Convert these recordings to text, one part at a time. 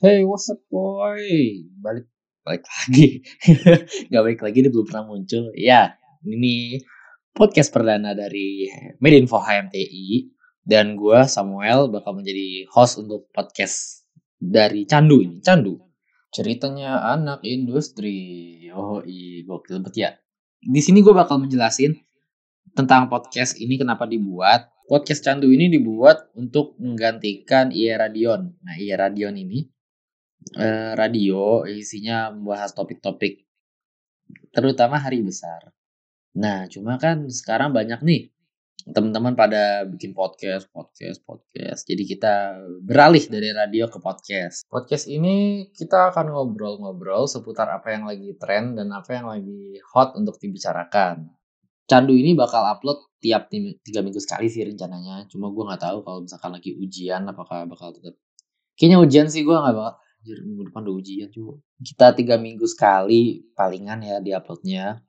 Hey, what's up boy? Balik balik lagi. Gak balik lagi, dia belum pernah muncul. Ya, ini podcast perdana dari Medinfo HMTI. Dan gue, Samuel, bakal menjadi host untuk podcast dari Candu ini. Candu. Ceritanya anak industri. Oh iya, gokil banget ya. Di sini gue bakal menjelasin tentang podcast ini kenapa dibuat. Podcast Candu ini dibuat untuk menggantikan IE Radion. Nah, IE Radion ini eh, radio isinya membahas topik-topik terutama hari besar. Nah, cuma kan sekarang banyak nih teman-teman pada bikin podcast, podcast, podcast. Jadi kita beralih dari radio ke podcast. Podcast ini kita akan ngobrol-ngobrol seputar apa yang lagi tren dan apa yang lagi hot untuk dibicarakan. Candu ini bakal upload tiap tiga minggu sekali sih rencananya. Cuma gue nggak tahu kalau misalkan lagi ujian apakah bakal tetap. Kayaknya ujian sih gue nggak bakal. Anjir, minggu depan udah ujian juga. Kita tiga minggu sekali palingan ya di uploadnya.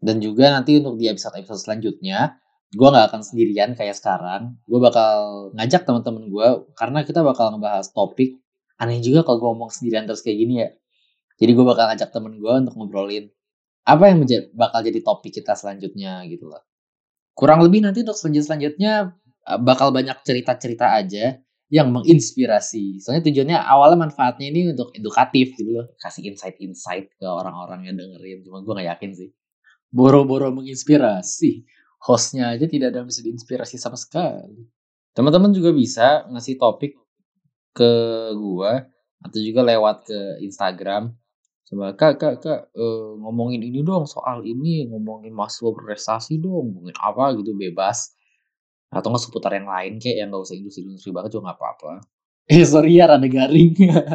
Dan juga nanti untuk di episode-episode selanjutnya, gue nggak akan sendirian kayak sekarang. Gue bakal ngajak teman-teman gue karena kita bakal ngebahas topik. Aneh juga kalau gue ngomong sendirian terus kayak gini ya. Jadi gue bakal ngajak temen gue untuk ngobrolin apa yang bakal jadi topik kita selanjutnya gitu loh. Kurang lebih nanti untuk selanjut selanjutnya eh, bakal banyak cerita-cerita aja yang menginspirasi. Soalnya tujuannya awalnya manfaatnya ini untuk edukatif gitu loh, kasih insight-insight ke orang-orang yang dengerin. Cuma gue gak yakin sih. Boro-boro menginspirasi. Hostnya aja tidak ada yang bisa diinspirasi sama sekali. Teman-teman juga bisa ngasih topik ke gua atau juga lewat ke Instagram. Coba kak, kak, kak, eh, ngomongin ini dong soal ini, ngomongin mahasiswa berprestasi dong, ngomongin apa gitu bebas. Atau nggak seputar yang lain kayak yang nggak usah industri-industri banget juga nggak apa-apa. Eh sorry ya rada garing,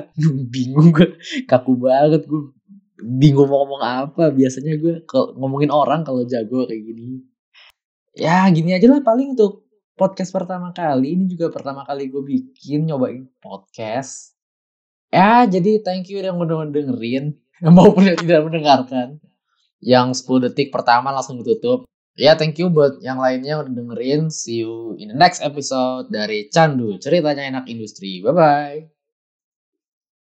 bingung gue, kaku banget gue, bingung mau ngomong apa. Biasanya gue kalau ngomongin orang kalau jago kayak gini. Ya gini aja lah paling untuk podcast pertama kali. Ini juga pertama kali gue bikin nyobain podcast. Ya jadi thank you yang udah dengerin maupun yang tidak mendengarkan. Yang 10 detik pertama langsung ditutup. Ya thank you buat yang lainnya udah dengerin. See you in the next episode dari Candu, ceritanya enak industri. Bye bye.